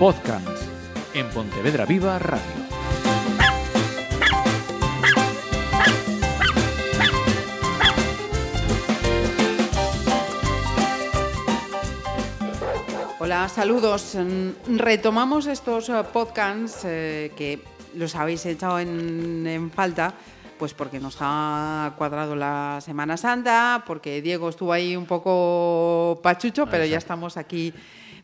Podcast en Pontevedra Viva Radio. Hola, saludos. Mm, Retomamos estos eh, podcasts eh, que los habéis echado en, en falta, pues porque nos ha cuadrado la Semana Santa, porque Diego estuvo ahí un poco pachucho, pero ya estamos aquí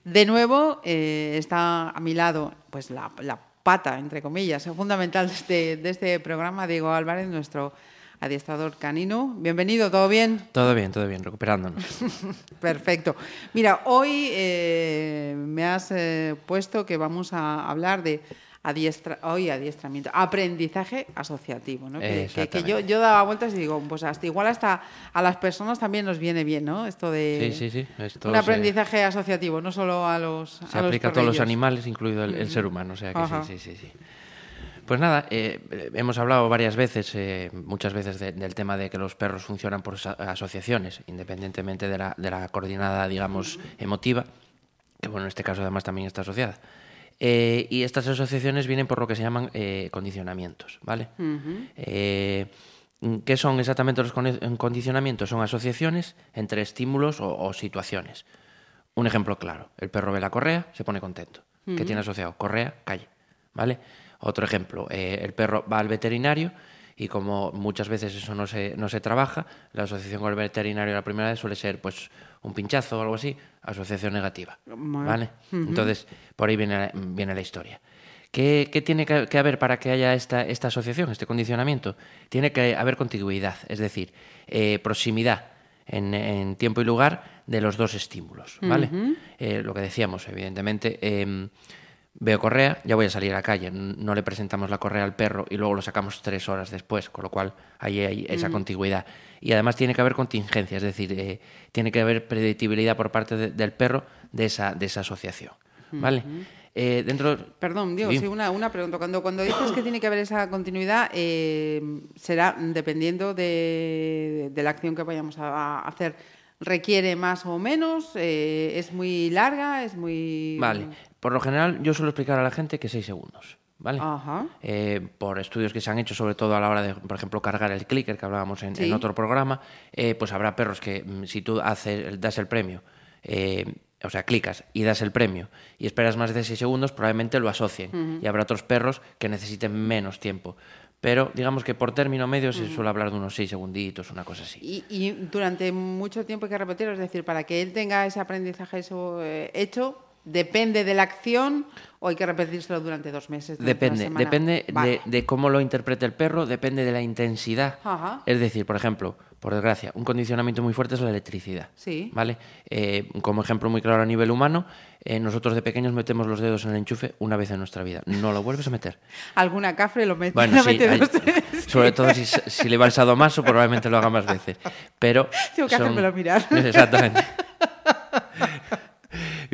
de nuevo. Eh, está a mi lado, pues la, la pata, entre comillas, fundamental de este, de este programa, Diego Álvarez, nuestro adiestrador canino. Bienvenido, ¿todo bien? Todo bien, todo bien, recuperándonos. Perfecto. Mira, hoy eh, me has eh, puesto que vamos a hablar de adiestra, hoy adiestramiento, aprendizaje asociativo, ¿no? Que, que- que yo, yo daba vueltas y digo, pues hasta igual hasta a las personas también nos viene bien, ¿no? Esto de Sí, sí, sí. Esto un se- aprendizaje asociativo, no solo a los Se a los aplica a todos los animales, incluido el, el ser humano, o sea que Ajá. sí, sí, sí. Pues nada, eh, hemos hablado varias veces, eh, muchas veces, de- del tema de que los perros funcionan por asociaciones, independientemente de la, de la coordinada, digamos, emotiva, que bueno, en este caso además también está asociada. Eh, y estas asociaciones vienen por lo que se llaman eh, condicionamientos, ¿vale? Eh, ¿Qué son exactamente los con- condicionamientos? Son asociaciones entre estímulos o- o situaciones. Un ejemplo claro, el perro ve la correa, se pone contento. ¿Qué tiene asociado? Correa, calle. ¿Vale? Otro ejemplo, el perro va al veterinario y como muchas veces eso no se, no se trabaja, la asociación con el veterinario la primera vez suele ser pues un pinchazo o algo así, asociación negativa. ¿Vale? Entonces, por ahí viene, viene la historia. ¿Qué, qué tiene que, haber para que haya esta, esta asociación, este condicionamiento? Tiene que haber contiguidad, es decir, eh, proximidad en, en tiempo y lugar de los dos estímulos, ¿vale? Eh, lo que decíamos, evidentemente, em, veo correa, ya voy a salir a la calle, no le presentamos la correa al perro y luego lo sacamos tres horas después, con lo cual ahí hay esa contigüidad. Y además tiene que haber contingencia, es decir, eh, tiene que haber predictibilidad por parte de- del perro de esa, de esa asociación, ¿vale? Eh, dentro... Perdón, Diego, Sí. sí, una, una pregunta. Cuando, cuando dices que tiene que haber esa continuidad, eh, será dependiendo de, de la acción que vayamos a, a hacer. ¿Requiere más o menos? Eh, ¿Es muy larga? ¿Es muy...? Vale, por lo general yo suelo explicar a la gente que seis segundos, ¿vale? Ajá. Eh, por estudios que se han hecho, sobre todo a la hora de, por ejemplo, cargar el clicker que hablábamos en, Sí. en otro programa, eh, pues habrá perros que mm, si tú haces, das el premio, eh, o sea, clicas y das el premio y esperas más de 6 segundos, probablemente lo asocien. Y habrá otros perros que necesiten menos tiempo. Pero digamos que por término medio se suele hablar de unos 6 segunditos, una cosa así. Y, y durante mucho tiempo hay que repetirlo, es decir, para que él tenga ese aprendizaje hecho, ¿depende de la acción o hay que repetírselo durante dos meses? durante Depende, depende Vale. de, de cómo lo interprete el perro, depende de la intensidad. Ajá. Es decir, por ejemplo, por desgracia, un condicionamiento muy fuerte es la electricidad. Sí. ¿Vale? Eh, como ejemplo muy claro a nivel humano, eh, nosotros de pequeños metemos los dedos en el enchufe una vez en nuestra vida. No lo vuelves a meter. Alguna cafre lo mete, Bueno, lo sí, mete hay- sobre todo si, si le va el sadomaso, probablemente lo haga más veces. Pero Tengo que son- hacérmelo mirar. Exactamente.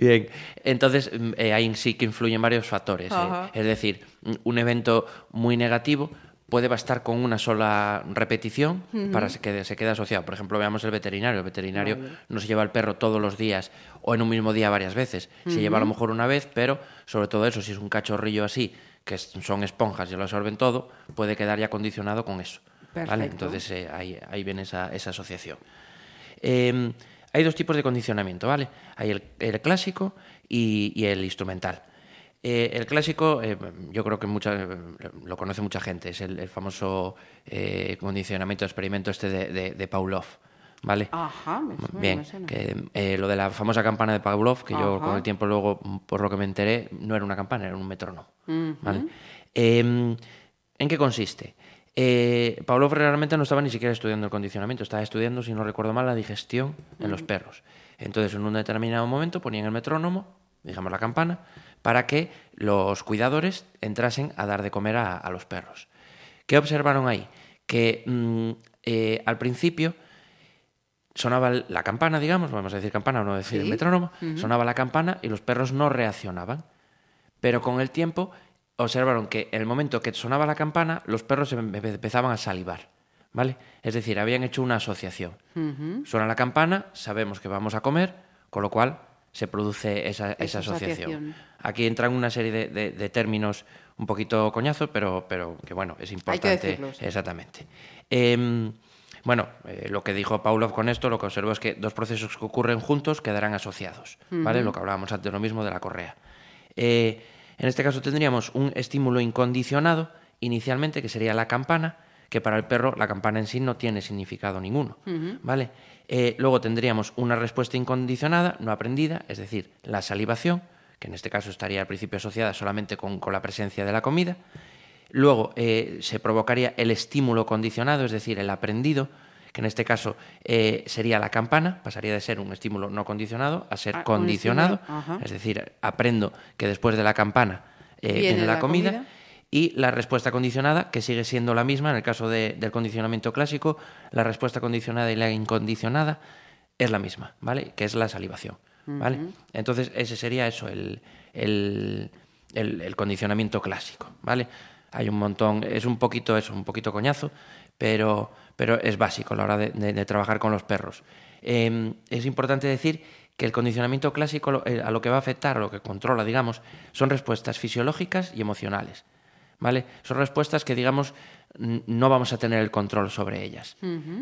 Bien, entonces mm, eh, ahí sí que influyen varios factores. eh. Es decir, mm, un evento muy negativo puede bastar con una sola repetición para que se quede asociado. Por ejemplo, veamos el veterinario. El veterinario no se lleva al perro todos los días o en un mismo día varias veces. Se lleva a lo mejor una vez, pero sobre todo eso, si es un cachorrillo así, que son esponjas y lo absorben todo, puede quedar ya condicionado con eso. ¿vale? Entonces eh, ahí, ahí viene esa, esa asociación. Eh, hay dos tipos de condicionamiento, ¿vale? Hay el, el clásico y, y el instrumental. Eh, el clásico, eh, yo creo que mucha, lo conoce mucha gente, es el, el famoso eh, condicionamiento experimento este de, de- de Pavlov, ¿vale? Ajá, me suena, Bien, me suena. que, eh, lo de la famosa campana de Pavlov, que yo con el tiempo luego, por lo que me enteré, no era una campana, era un metrónomo. ¿vale? Eh, ¿En qué consiste? Eh, Pavlov realmente no estaba ni siquiera estudiando el condicionamiento, estaba estudiando, si no recuerdo mal, la digestión en los perros. Entonces, en un determinado momento ponían el metrónomo, digamos la campana, para que los cuidadores entrasen a dar de comer a, a los perros. ¿Qué observaron ahí? Que mm, eh, al principio sonaba la campana, digamos, vamos a decir campana, no decir Sí. el metrónomo, sonaba la campana y los perros no reaccionaban. Pero con el tiempo observaron que en el momento que sonaba la campana, los perros se empe- empezaban a salivar. ¿Vale? Es decir, habían hecho una asociación. Suena la campana, sabemos que vamos a comer, con lo cual se produce esa, esa Esa asociación. asociación. Aquí entran una serie de, de- de términos un poquito coñazos, pero, pero que bueno, es importante. decirlos. Exactamente. Em, bueno, eh, lo que dijo Pavlov con esto, lo que observó es que dos procesos que ocurren juntos quedarán asociados, ¿vale? Lo que hablábamos antes, lo mismo de la correa. Eh, en este caso tendríamos un estímulo incondicionado, inicialmente, que sería la campana, que para el perro la campana en sí no tiene significado ninguno, ¿vale? Eh, luego tendríamos una respuesta incondicionada, no aprendida, es decir, la salivación, que en este caso estaría al principio asociada solamente con, con la presencia de la comida. Luego eh, se provocaría el estímulo condicionado, es decir, el aprendido, que en este caso eh, sería la campana, pasaría de ser un estímulo no condicionado a ser Ah, condicionado, es decir, aprendo que después de la campana eh, viene, la, comida, y la respuesta condicionada, que sigue siendo la misma en el caso de- del condicionamiento clásico, la respuesta condicionada y la incondicionada es la misma, ¿vale? Que es la salivación, ¿vale? Entonces, ese sería eso, el, el- el- el condicionamiento clásico, ¿vale? Hay un montón, es un poquito eso, un poquito coñazo, pero, pero es básico a la hora de, de- de trabajar con los perros. Eh, es importante decir que el condicionamiento clásico eh, a lo que va a afectar, a lo que controla, digamos, son respuestas fisiológicas y emocionales. ¿Vale? Son respuestas que, digamos, no vamos a tener el control sobre ellas.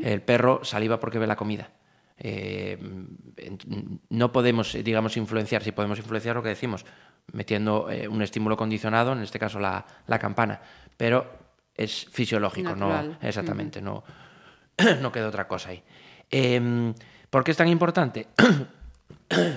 El perro saliva porque ve la comida. Eh, ent- no podemos, digamos, influenciar, si podemos influenciar lo que decimos, metiendo eh, un estímulo condicionado, en este caso la, la campana, pero es fisiológico, Natural. no exactamente, no, no queda otra cosa ahí. Em, ¿Por qué es tan importante?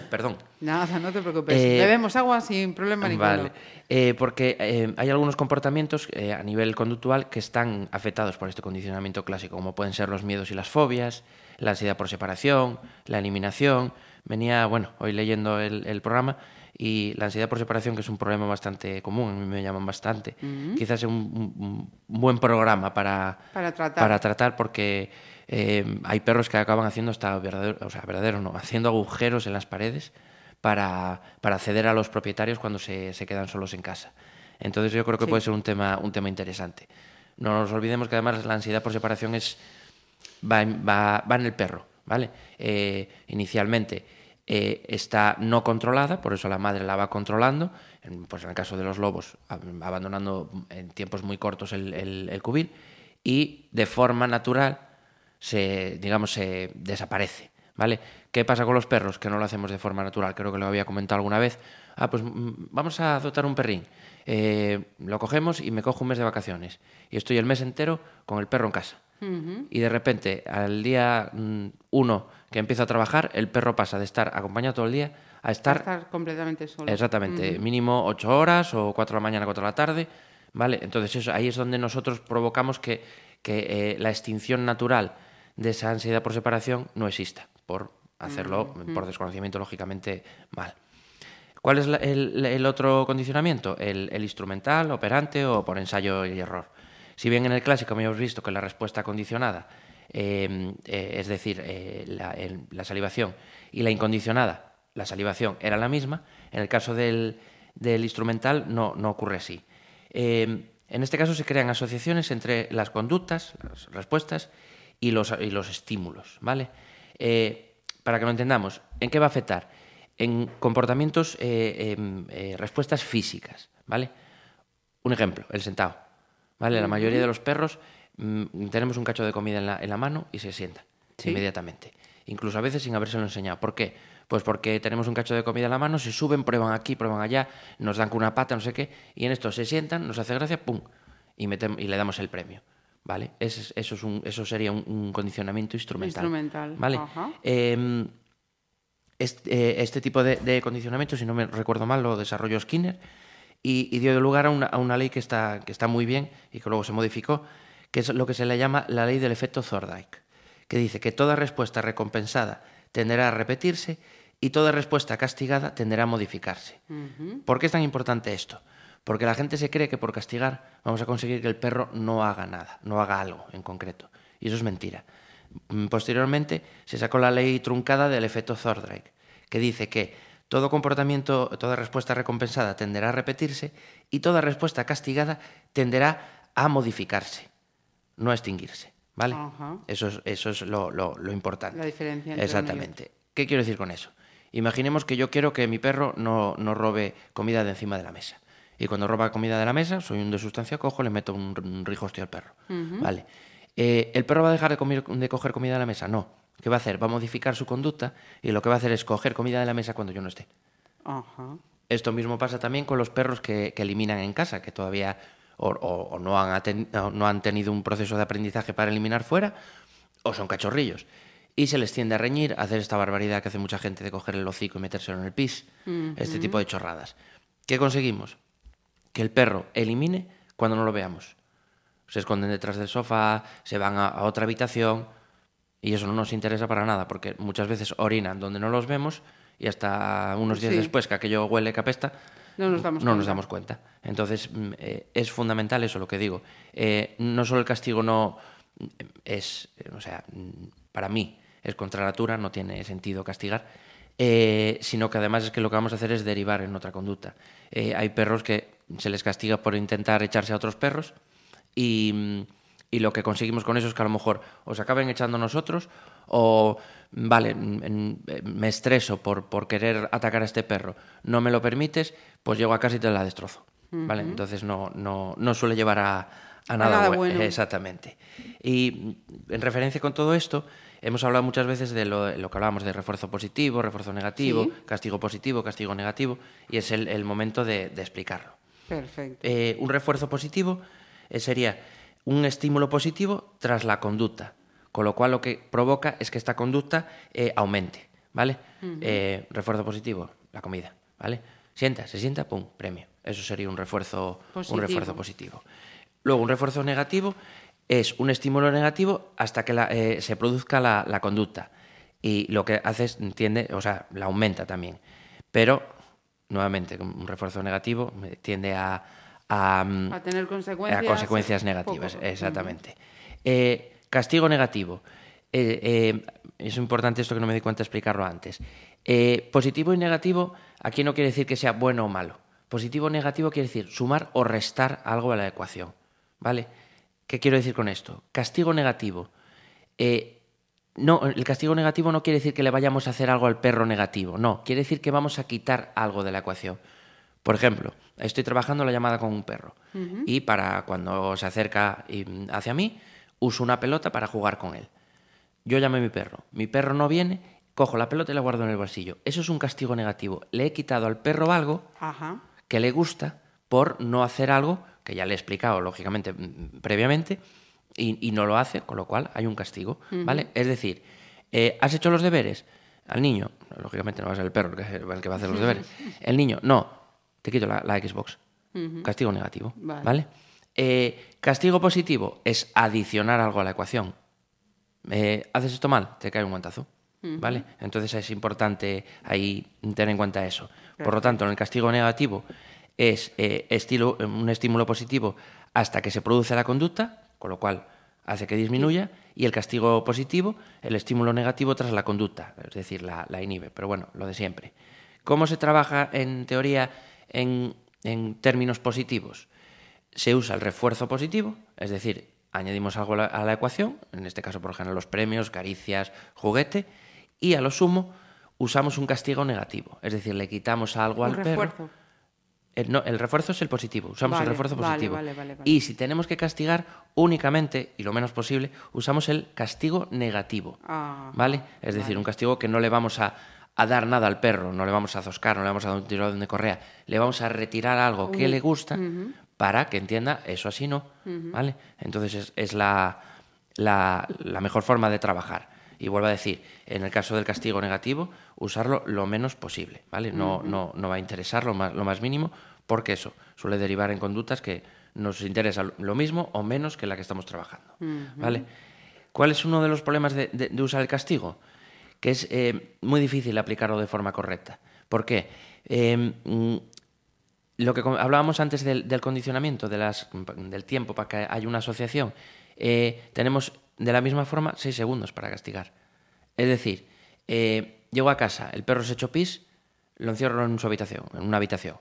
Perdón. Nada, no te preocupes. Eh, Bebemos agua sin problema ninguno. Vale, Eh, porque eh, hay algunos comportamientos eh, a nivel conductual que están afectados por este condicionamiento clásico, como pueden ser los miedos y las fobias, la ansiedad por separación, la eliminación. Venía, bueno, hoy leyendo el, el programa y la ansiedad por separación, que es un problema bastante común, a mí me llaman bastante. Quizás es un, buen programa para, Para tratar. para tratar porque eh, hay perros que acaban haciendo hasta verdadero, o sea, verdadero no, haciendo agujeros en las paredes para, para acceder a los propietarios cuando se, se quedan solos en casa. Entonces yo creo que Sí. puede ser un tema, un tema interesante. No nos olvidemos que además la ansiedad por separación es, va, en, va, va en el perro, ¿vale? Eh, inicialmente eh, está no controlada, por eso la madre la va controlando, en, pues en el caso de los lobos, ab- abandonando en tiempos muy cortos el, el- el cubil, y de forma natural se, digamos, se desaparece, ¿vale? ¿Qué pasa con los perros? Que no lo hacemos de forma natural, creo que lo había comentado alguna vez. Ah, pues mm, vamos a adoptar un perrín. Eh, lo cogemos y me cojo un mes de vacaciones. Y estoy el mes entero con el perro en casa. Y de repente, al día mm, uno que empiezo a trabajar, el perro pasa de estar acompañado todo el día a estar Estar completamente solo. Exactamente, mínimo ocho horas o cuatro de la mañana, cuatro de la tarde, ¿vale? Entonces eso, ahí es donde nosotros provocamos que, que eh, la extinción natural de esa ansiedad por separación no exista, por hacerlo, por desconocimiento, lógicamente, mal. ¿Cuál es la- el, el otro condicionamiento? El, el instrumental, operante o por ensayo y error. Si bien en el clásico habíamos visto que la respuesta condicionada, eh, eh, es decir, eh, la, salivación, y la incondicionada, la salivación, era la misma, en el caso del, instrumental no, no ocurre así. Eh, en este caso se crean asociaciones entre las conductas, las respuestas y los, y los estímulos, ¿vale? Eh, para que lo entendamos, ¿en qué va a afectar? En comportamientos, em, respuestas físicas, ¿vale? Un ejemplo, el sentado, ¿vale? La mayoría de los perros mm, tenemos un cacho de comida en la, en la mano y se sientan Sí. inmediatamente. Incluso a veces sin habérselo enseñado. ¿Por qué? Pues porque tenemos un cacho de comida en la mano, se suben, prueban aquí, prueban allá, nos dan con una pata, no sé qué, y en esto se sientan, nos hace gracia, ¡pum! Y, metem- y le damos el premio. ¿Vale? Es- eso, es un- eso sería un, un condicionamiento instrumental. Instrumental, ¿Vale? Em, este, eh, este tipo de, de condicionamiento, si no me recuerdo mal, lo desarrolló Skinner y, y dio lugar a una, a una ley que está, que está muy bien y que luego se modificó, que es lo que se le llama la ley del efecto Thorndike, que dice que toda respuesta recompensada tenderá a repetirse y toda respuesta castigada tenderá a modificarse. ¿Por qué es tan importante esto? Porque la gente se cree que por castigar vamos a conseguir que el perro no haga nada, no haga algo en concreto. Y eso es mentira. Mm, Posteriormente se sacó la ley truncada del efecto Thorndike, que dice que todo comportamiento, toda respuesta recompensada tenderá a repetirse y toda respuesta castigada tenderá a modificarse, no a extinguirse. ¿Vale? Ajá. Eso es, eso es lo, lo- lo importante. La diferencia entre uno y Exactamente. ¿Qué quiero decir con eso? Imaginemos que yo quiero que mi perro no, no robe comida de encima de la mesa. Y cuando roba comida de la mesa, soy un de sustancia, cojo, le meto un, un al perro. Vale. Eh, ¿El perro va a dejar de, comer- de coger comida de la mesa? No. ¿Qué va a hacer? Va a modificar su conducta y lo que va a hacer es coger comida de la mesa cuando yo no esté. Ajá. Esto mismo pasa también con los perros que, que eliminan en casa, que todavía o, o- o no, han aten- no han tenido un proceso de aprendizaje para eliminar fuera, o son cachorrillos. Y se les tiende a reñir, a hacer esta barbaridad que hace mucha gente de coger el hocico y metérselo en el pis, este tipo de chorradas. ¿Qué conseguimos? Que el perro elimine cuando no lo veamos. Se esconden detrás del sofá, se van a, a otra habitación, y eso no nos interesa para nada, porque muchas veces orinan donde no los vemos y hasta unos días Sí. después que aquello huele que apesta, No nos damos no nos cuenta. damos cuenta. Entonces, mm, eh, es fundamental eso lo que digo. Eh, no solo el castigo no mm, es, eh, o sea, mm, para mí es contra natura, no tiene sentido castigar, eh, sino que además es que lo que vamos a hacer es derivar en otra conducta. Hay perros que se les castiga por intentar echarse a otros perros y, y lo que conseguimos con eso es que a lo mejor os acaben echando a nosotros o, vale, mm, en- eh, me estreso por, por querer atacar a este perro, no me lo permites, pues llego a casa y te la destrozo. ¿Vale? Entonces no, no, no suele llevar a, a nada, nada bue- bueno. Exactamente. Y mm, en referencia con todo esto, hemos hablado muchas veces de lo, lo que hablábamos de refuerzo positivo, refuerzo negativo, Sí. castigo positivo, castigo negativo, y es el, el momento de- de explicarlo. Perfecto. Eh, un refuerzo positivo eh, sería un estímulo positivo tras la conducta, con lo cual lo que provoca es que esta conducta eh, aumente, ¿vale? Eh, refuerzo positivo, la comida, ¿vale? Sienta, se sienta, pum, premio. Eso sería un refuerzo Positivo. un refuerzo positivo. Luego, un refuerzo negativo es un estímulo negativo hasta que la- eh, se produzca la, la conducta. Y lo que hace es, tiende, o sea, la aumenta también. Pero, nuevamente, un refuerzo negativo tiende a, a, mm, A tener consecuencias. a consecuencias negativas, poco. exactamente. Eh, castigo negativo. Eh, eh, es importante esto que no me di cuenta de explicarlo antes. Eh, positivo y negativo aquí no quiere decir que sea bueno o malo. Positivo o negativo quiere decir sumar o restar algo a la ecuación. ¿Vale? ¿Qué quiero decir con esto? Castigo negativo. No, el castigo negativo no quiere decir que le vayamos a hacer algo al perro negativo. No, quiere decir que vamos a quitar algo de la ecuación. Por ejemplo, estoy trabajando la llamada con un perro y para cuando se acerca hacia mí, uso una pelota para jugar con él. Yo llamo a mi perro. Mi perro no viene, cojo la pelota y la guardo en el bolsillo. Eso es un castigo negativo. Le he quitado al perro algo Ajá. que le gusta por no hacer algo que ya le he explicado, lógicamente, mm, previamente, y, y no lo hace, con lo cual hay un castigo, ¿vale? Es decir, eh, ¿has hecho los deberes? Al niño, lógicamente no va a ser el perro el que, el que va a hacer los deberes. El niño, no, te quito la, la Xbox. Castigo negativo, Vale. ¿vale? Eh, castigo positivo es adicionar algo a la ecuación. Eh, ¿Haces esto mal? Te cae un guantazo. ¿Vale? Entonces es importante ahí tener en cuenta eso. Por lo tanto, en el castigo negativo es eh, estilo, un estímulo positivo hasta que se produce la conducta, con lo cual hace que disminuya, y el castigo positivo, el estímulo negativo tras la conducta, es decir, la, la inhibe. Pero bueno, lo de siempre. ¿Cómo se trabaja en teoría en, en términos positivos? Se usa el refuerzo positivo, es decir, añadimos algo a la, ecuación, en este caso, por ejemplo, los premios, caricias, juguete, y a lo sumo usamos un castigo negativo, es decir, le quitamos algo al perro. El, no, el refuerzo es el positivo, usamos Vale, el refuerzo positivo. vale, vale, vale. Y si tenemos que castigar únicamente, y lo menos posible, usamos el castigo negativo. Ajá, ¿Vale? Es decir, un castigo que no le vamos a, a dar nada al perro, no le vamos a zoscar, no le vamos a dar un tirón de correa, le vamos a retirar algo que le gusta para que entienda eso así no. ¿Vale? Entonces es, es la, la, la mejor forma de trabajar. Y vuelvo a decir, en el caso del castigo negativo, usarlo lo menos posible, ¿vale? No, no, no va a interesar lo más, lo más mínimo, porque eso suele derivar en conductas que nos interesa lo mismo o menos que la que estamos trabajando, ¿vale? ¿Cuál es uno de los problemas de, de- de usar el castigo? Que es eh, muy difícil aplicarlo de forma correcta. ¿Por qué? Eh, mm, lo que hablábamos antes del, condicionamiento, de las, del tiempo para que haya una asociación, eh, tenemos de la misma forma seis segundos para castigar. Es decir, eh, llego a casa, el perro se echó pis, lo encierro en su habitación, en una habitación,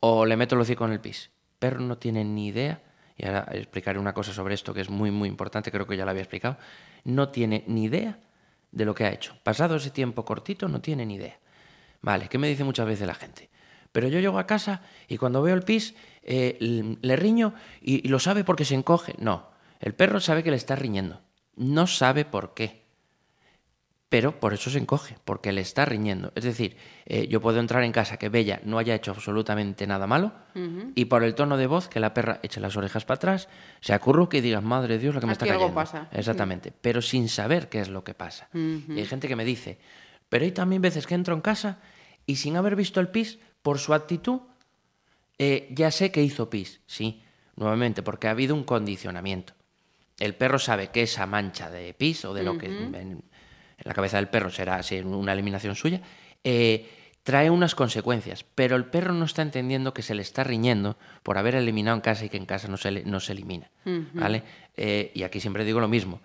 o le meto el hocico en el pis. El perro no tiene ni idea, y ahora explicaré una cosa sobre esto que es muy, muy importante, creo que ya lo había explicado, no tiene ni idea de lo que ha hecho. Pasado ese tiempo cortito, no tiene ni idea. Vale, ¿qué me dice muchas veces la gente? Pero yo llego a casa y cuando veo el pis eh, le riño y, y lo sabe porque se encoge. No, el perro sabe que le está riñendo. No sabe por qué. Pero por eso se encoge, porque le está riñendo. Es decir, eh, yo puedo entrar en casa que Bella no haya hecho absolutamente nada malo y por el tono de voz que la perra eche las orejas para atrás, se acurruque y diga, madre de Dios, lo que me está algo cayendo. pasa. Exactamente, pero sin saber qué es lo que pasa. Y hay gente que me dice, pero hay también veces que entro en casa y sin haber visto el pis, por su actitud, eh, ya sé que hizo pis. Sí, nuevamente, porque ha habido un condicionamiento. El perro sabe que esa mancha de pis o de lo que en, en la cabeza del perro será así, una eliminación suya, eh, trae unas consecuencias, pero el perro no está entendiendo que se le está riñendo por haber eliminado en casa y que en casa no se, le- no se elimina. ¿vale? Eh, y aquí siempre digo lo mismo.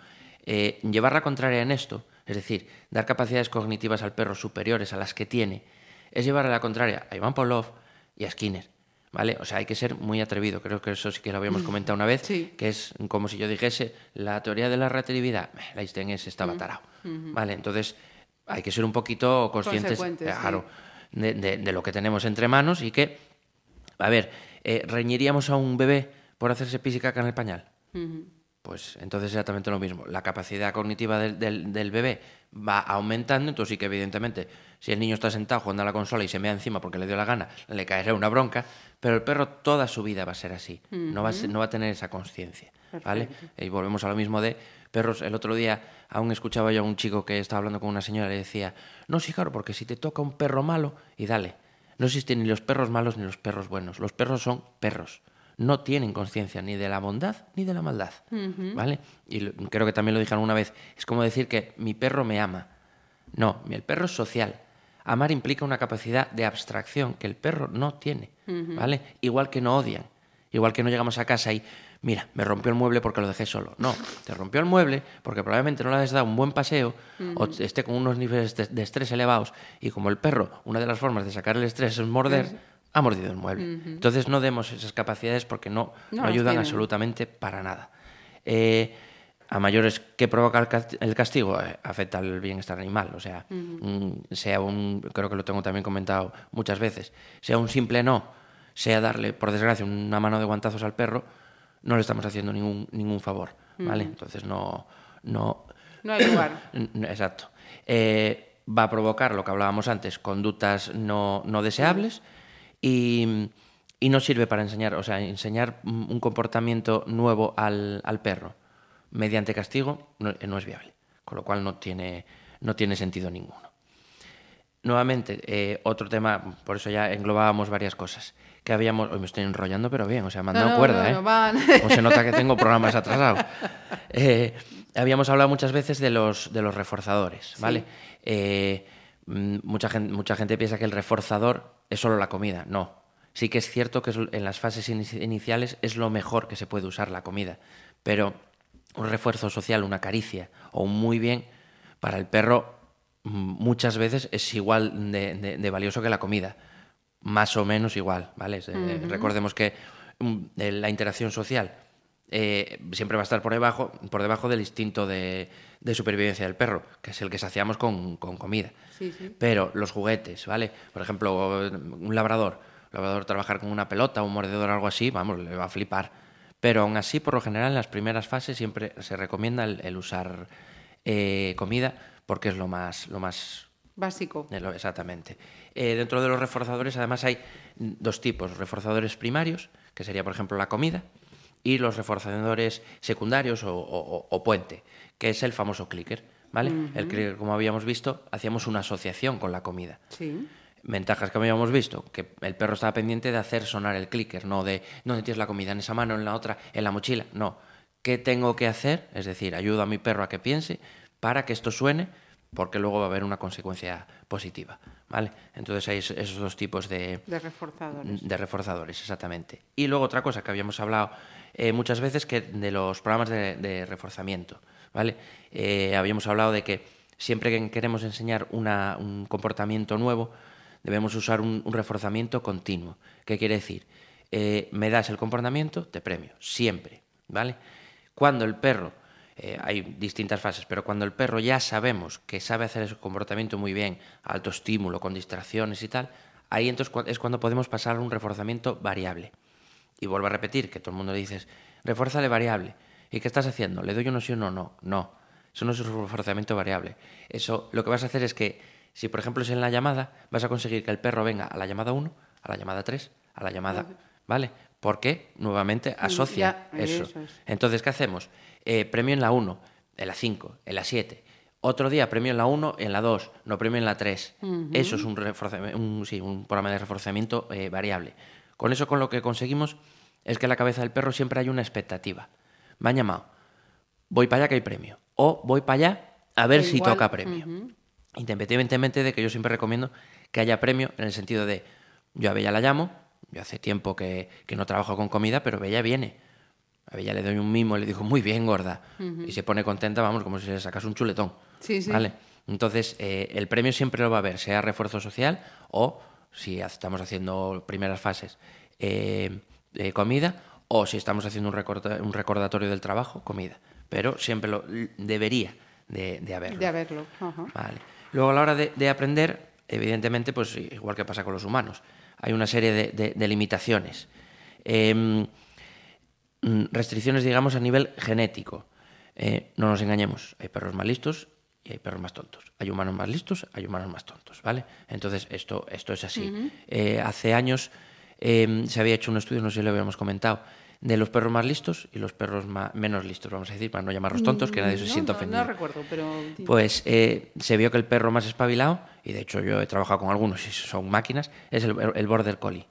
Llevar la contraria en esto, es decir, dar capacidades cognitivas al perro superiores a las que tiene, es llevar a la contraria a Iván Pavlov y a Skinner. ¿Vale? O sea, hay que ser muy atrevido. Creo que eso sí que lo habíamos comentado una vez, Sí. que es como si yo dijese la teoría de la relatividad. eh, Einstein ese estaba tarao. ¿Vale? Entonces, hay que ser un poquito conscientes sí. claro, de, de- de lo que tenemos entre manos y que, a ver, eh, ¿reñiríamos a un bebé por hacerse pis y caca en el pañal? Pues entonces exactamente lo mismo. La capacidad cognitiva del, del- del bebé va aumentando, entonces sí que evidentemente si el niño está sentado jugando a la consola y se mea encima porque le dio la gana, le caerá una bronca, pero el perro toda su vida va a ser así, no, va a ser- no va a tener esa conciencia. ¿vale? Y volvemos a lo mismo de perros. El otro día aún escuchaba yo a un chico que estaba hablando con una señora y le decía, no, sí, claro, porque si te toca un perro malo, y dale, no existen ni los perros malos ni los perros buenos, los perros son perros no tienen conciencia ni de la bondad ni de la maldad. ¿Vale? Y lo- creo que también lo dije alguna vez. Es como decir que mi perro me ama. No, el perro es social. Amar implica una capacidad de abstracción que el perro no tiene. ¿Vale? Igual que no odian. Igual que no llegamos a casa y, mira, me rompió el mueble porque lo dejé solo. No, te rompió el mueble porque probablemente no le has dado un buen paseo o esté con unos niveles de estrés elevados y como el perro, una de las formas de sacar el estrés es morder, ha mordido el mueble. Entonces no demos esas capacidades porque no, No ayudan tienen. absolutamente para nada. Eh, a mayores que provoca el cas- el castigo eh, afecta al bienestar animal. O sea, mm, sea un, creo que lo tengo también comentado muchas veces, sea un simple no, sea darle, por desgracia, una mano de guantazos al perro, no le estamos haciendo ningún, ningún favor. ¿Vale? Entonces no, no, No hay lugar. Exacto. Eh, va a provocar lo que hablábamos antes, conductas no, no deseables y, y no sirve para enseñar, o sea, enseñar un comportamiento nuevo al, al perro mediante castigo no, no es viable, con lo cual no tiene, no tiene sentido ninguno. Nuevamente, eh, otro tema, por eso ya englobábamos varias cosas, que habíamos, hoy me estoy enrollando, pero bien, o sea, me han dado no, cuerda, no, ¿eh? no. Como se nota que tengo programas atrasados. Eh, habíamos hablado muchas veces de los, de los reforzadores, ¿vale? Eh, mm, mucha, gente, mucha gente piensa que el reforzador es solo la comida. No. Sí que es cierto que en las fases inici- iniciales es lo mejor que se puede usar la comida, pero un refuerzo social, una caricia o un muy bien, para el perro mm, muchas veces es igual de, de- de valioso que la comida. Más o menos igual, ¿vale? Eh, Recordemos que mm, la interacción social eh, siempre va a estar por debajo, por debajo del instinto de, de supervivencia del perro, que es el que saciamos con, con comida. Sí, sí. Pero los juguetes, ¿vale? Por ejemplo, un labrador, un labrador trabajar con una pelota, un mordedor, algo así, vamos, le va a flipar. Pero aún así, por lo general, en las primeras fases siempre se recomienda el, el usar eh, comida porque es lo más, lo más Básico. lo- exactamente. Eh, dentro de los reforzadores, además, hay dos tipos: reforzadores primarios, que sería, por ejemplo, la comida, y los reforzadores secundarios o, o- o puente, que es el famoso clicker. ¿vale? El clicker, como habíamos visto, hacíamos una asociación con la comida. Sí. Ventajas que habíamos visto, que el perro estaba pendiente de hacer sonar el clicker, no de dónde tienes la comida, en esa mano, en la otra, en la mochila. No. ¿Qué tengo que hacer? Es decir, ayudo a mi perro a que piense para que esto suene, porque luego va a haber una consecuencia positiva. ¿Vale? Entonces hay es- esos dos tipos de, De reforzadores. de reforzadores, exactamente. Y luego otra cosa que habíamos hablado eh, muchas veces que de los programas de, de reforzamiento, ¿vale? Eh, habíamos hablado de que siempre que queremos enseñar una- un comportamiento nuevo, debemos usar un, un reforzamiento continuo. ¿Qué quiere decir? Eh, me das el comportamiento, te premio, siempre, ¿vale? Cuando el perro eh, hay distintas fases, pero cuando el perro ya sabemos que sabe hacer ese comportamiento muy bien, alto estímulo, con distracciones y tal, ahí entonces es cuando podemos pasar a un reforzamiento variable. Y vuelvo a repetir, que todo el mundo le dices, refuérzale variable. ¿Y qué estás haciendo? ¿Le doy uno sí o no? No, no. Eso no es un reforzamiento variable. Eso lo que vas a hacer es que, si por ejemplo es en la llamada, vas a conseguir que el perro venga a la llamada 1, a la llamada 3, a la llamada... ¿Vale? Porque nuevamente asocia Ya, eso. eso es. Entonces, ¿qué hacemos? Eh, premio en la 1, en la 5, en la 7. Otro día premio en la 1, en la 2, no premio en la 3. Eso es un, un, sí, un programa de reforzamiento eh, variable. Con eso, con lo que conseguimos es que en la cabeza del perro siempre hay una expectativa. Me han llamado, voy para allá que hay premio. O voy para allá a ver si toca premio. Independientemente de que yo siempre recomiendo que haya premio en el sentido de, yo a Bella la llamo, yo hace tiempo que, que no trabajo con comida, pero Bella viene. A Bella le doy un mimo y le digo, muy bien, gorda. Y se pone contenta, vamos, como si le sacas un chuletón. Sí, sí. ¿Vale? Entonces, eh, el premio siempre lo va a haber, sea refuerzo social o, si estamos haciendo primeras fases, eh, eh, comida, o si estamos haciendo un, recorda- un recordatorio del trabajo, comida. Pero siempre lo debería de, de haberlo. De haberlo. Ajá. Vale. Luego a la hora de, de aprender, evidentemente, pues igual que pasa con los humanos, hay una serie de, de- de limitaciones. Restricciones, digamos, a nivel genético. Eh, no nos engañemos, hay perros más listos y hay perros más tontos. Hay humanos más listos, hay humanos más tontos, ¿vale? Entonces, esto, esto es así. Eh, hace años em, se había hecho un estudio, no sé si lo habíamos comentado, de los perros más listos y los perros ma- menos listos, vamos a decir, para no llamarlos tontos, que nadie se No, sienta ofendido. No recuerdo, pero... Pues eh, se vio que el perro más espabilado, y de hecho yo he trabajado con algunos y son máquinas, es el, el border collie.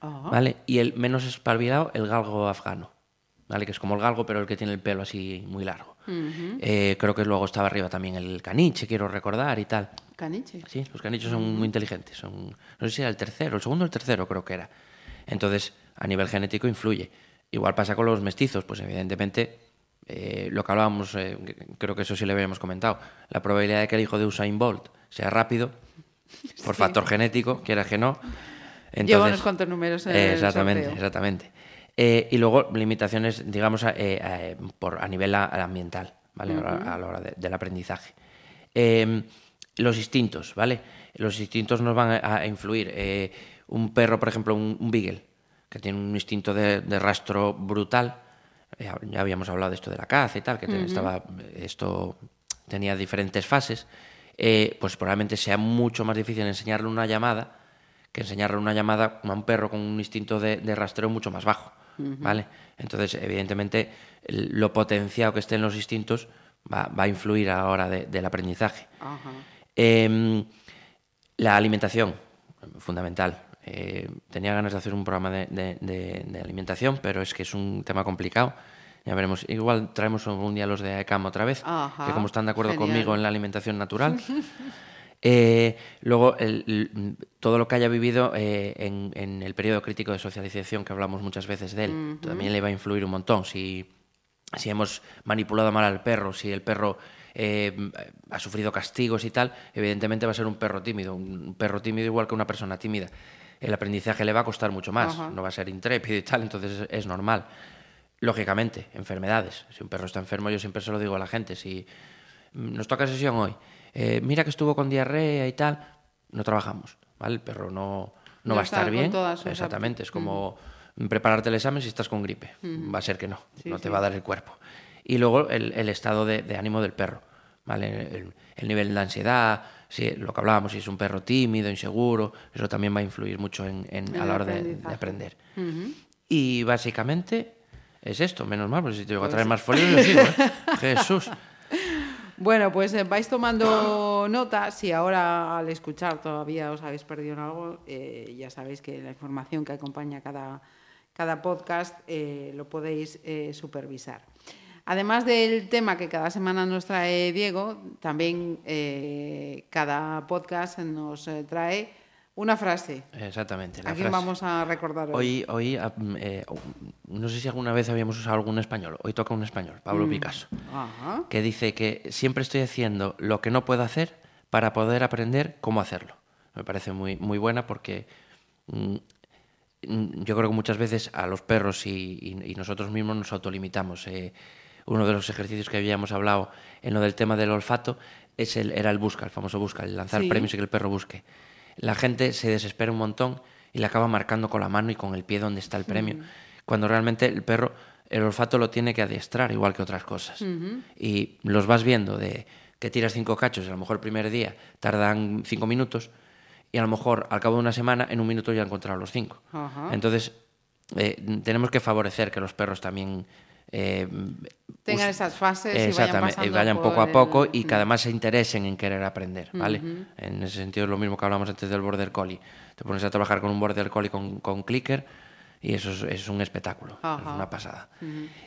Ah. ¿Vale? Y el menos espabilado, el galgo afgano. ¿Vale? Que es como el galgo, pero el que tiene el pelo así muy largo. Eh, creo que luego estaba arriba también el caniche, quiero recordar, y tal. Caniche. Sí, los canichos son muy inteligentes. Son, no sé si era el tercero, el segundo o el tercero creo que era. Entonces, a nivel genético influye. Igual pasa con los mestizos, pues evidentemente, eh, lo que hablábamos, eh, creo que eso sí le habíamos comentado, la probabilidad de que el hijo de Usain Bolt sea rápido, por factor genético, quiera que no. Lleva unos cuantos números en Exactamente, exactamente. Eh, y luego limitaciones, digamos, a, eh, eh, por, a nivel a- ambiental, ¿vale? A la- A la hora de- del aprendizaje. Eh, los instintos, ¿vale? Los instintos nos van a, a influir. Eh, un perro, por ejemplo, un, un beagle, que tiene un instinto de, de rastro brutal. ya habíamos hablado de esto de la caza y tal, que estaba, esto tenía diferentes fases. eh, pues probablemente sea mucho más difícil enseñarle una llamada que enseñarle una llamada a un perro con un instinto de, de rastreo mucho más bajo, ¿vale? Entonces, evidentemente, lo potenciado que estén los instintos va, va a influir a la hora de- del aprendizaje. Em, la alimentación, fundamental. Eh, tenía ganas de hacer un programa de, de- de- de alimentación, pero es que es un tema complicado. Ya veremos. Igual traemos algún día los de AECAM otra vez, Ajá, que como están de acuerdo genial. conmigo en la alimentación natural. Eh, luego, el- el- todo lo que haya vivido eh, en, en el periodo crítico de socialización, que hablamos muchas veces de él, también le va a influir un montón. Si, si hemos manipulado mal al perro, si el perro eh, ha sufrido castigos y tal, evidentemente va a ser un perro tímido. Un perro tímido igual que una persona tímida. El aprendizaje le va a costar mucho más, no va a ser intrépido y tal, entonces es, es normal. Lógicamente, enfermedades. Si un perro está enfermo, yo siempre se lo digo a la gente. Si mm, nos toca sesión hoy, eh, mira que estuvo con diarrea y tal, no trabajamos, ¿vale? El perro no, no, No va a estar bien. todas Exactamente, es como prepararte el examen si estás con gripe. Va a ser que no, Sí, no te sí. va a dar el cuerpo. Y luego el, el estado de, de ánimo del perro, ¿vale? El, el nivel de ansiedad, si, lo que hablábamos, si es un perro tímido, inseguro, eso también va a influir mucho en, a la hora de, aprender. Y básicamente es esto, menos mal, porque si te digo a traer más folios, yo sigo, ¿eh? Jesús. Bueno, pues eh, vais tomando nota. Si ahora al escuchar todavía os habéis perdido algo, eh, ya sabéis que la información que acompaña cada, cada podcast eh, lo podéis supervisar. Además del tema que cada semana nos trae Diego, también cada podcast nos trae una frase. Exactamente. La ¿A quién frase. vamos a recordar hoy? Hoy, hoy ah, mm, eh, no sé si alguna vez habíamos usado algún español. Hoy toca un español, Pablo Picasso, Ajá. que dice que siempre estoy haciendo lo que no puedo hacer para poder aprender cómo hacerlo. Me parece muy, muy buena porque mm, mm, yo creo que muchas veces a los perros y, y- y nosotros mismos nos autolimitamos. eh, uno de los ejercicios que habíamos hablado en lo del tema del olfato es el, era el busca, el famoso busca, el lanzar Sí. premios y que el perro busque. La gente se desespera un montón y le acaba marcando con la mano y con el pie donde está el premio, cuando realmente el perro el olfato lo tiene que adiestrar igual que otras cosas. Y los vas viendo de que tiras cinco cachos a lo mejor el primer día tardan cinco minutos y a lo mejor al cabo de una semana en un minuto ya han encontrado los cinco. Entonces eh, tenemos que favorecer que los perros también eh, Tengan esas fases y vayan y poco a poco el- y que además se interesen en querer aprender, ¿vale? En ese sentido es lo mismo que hablamos antes del border collie. Te pones a trabajar con un border collie con, con clicker y eso es, es un espectáculo, es una pasada.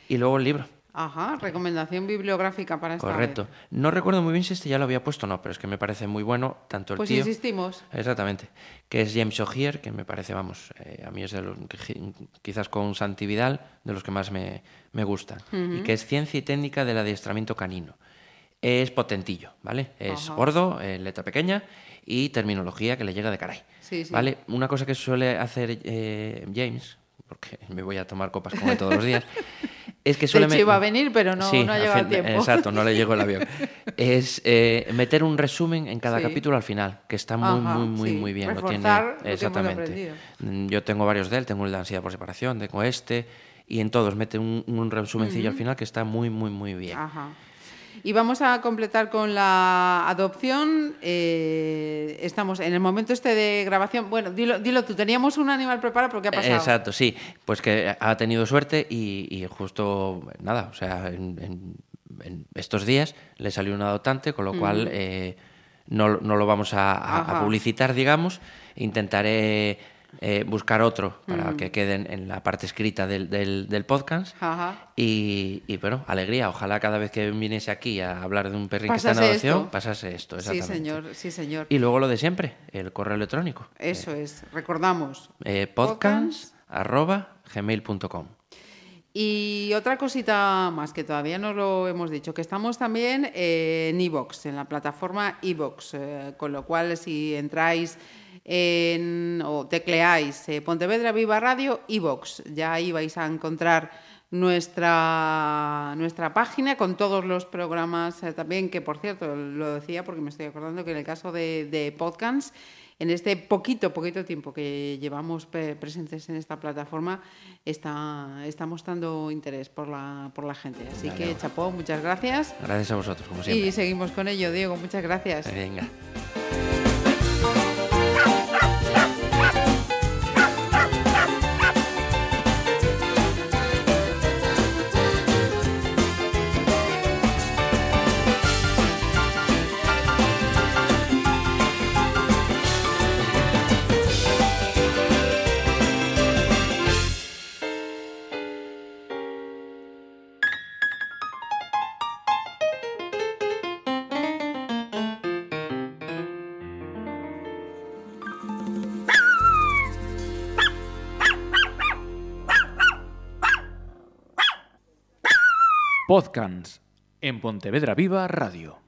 Y luego el libro, Ajá, recomendación bibliográfica para esta correcto. vez. No recuerdo muy bien si este ya lo había puesto o no, pero es que me parece muy bueno tanto el Pues tío... insistimos. Exactamente. Que es James O'Hear, que me parece, vamos, eh, a mí es de los, quizás con Santi Vidal, de los que más me, me gustan. Y que es Ciencia y Técnica del Adiestramiento Canino. Es potentillo, ¿vale? Es Ajá. gordo, eh, letra pequeña y terminología que le llega de caray. Sí, sí. ¿Vale? Una cosa que suele hacer eh, James, porque me voy a tomar copas con él todos los días, es que De suele... hecho, iba a venir, pero no- Sí, no ha llegado a tiempo. Exacto, no le llegó el avión. Es eh, meter un resumen en cada Sí. capítulo al final, que está muy, Ajá, muy, muy, sí. muy bien. Lo tiene, Reforzar lo hemos exactamente. Mm, Yo tengo varios de él, tengo el de ansiedad por separación, tengo este, y en todos mete un, un resumencillo al final que está muy, muy, muy bien. Ajá. Y vamos a completar con la adopción. eh, estamos en el momento este de grabación. Bueno, dilo, dilo tú. Teníamos un animal preparado, pero ¿qué ha pasado? Exacto, sí. Pues que ha tenido suerte y, y justo, nada, o sea, en, en- en estos días le salió un adoptante, con lo cual eh, no, no lo vamos a, a- a Ajá. publicitar, digamos. Intentaré eh, buscar otro para que quede en, la parte escrita del, del- del podcast. Ajá. Y, y, bueno, alegría. Ojalá cada vez que viniese aquí a hablar de un perrín que está en adopción, esto. pasase esto. Sí, señor. Sí, señor. Y luego lo de siempre, el correo electrónico. Eso es. Recordamos. Eh, podcast arroba gmail.com. Y otra cosita más que todavía no lo hemos dicho, que estamos también eh, en iVox, en la plataforma iVox, eh, con lo cual si entráis en, o tecleáis eh, Pontevedra Viva Radio iVox, ya ahí vais a encontrar nuestra, nuestra página con todos los programas eh, también, que por cierto, lo decía porque me estoy acordando que en el caso de, de podcasts, en este poquito, poquito tiempo que llevamos presentes en esta plataforma, está, está mostrando interés por la, por la gente. Así que, chapó, muchas gracias. Gracias a vosotros, como siempre. Y seguimos con ello, Diego, muchas gracias. Venga. Podcasts en Pontevedra Viva Radio.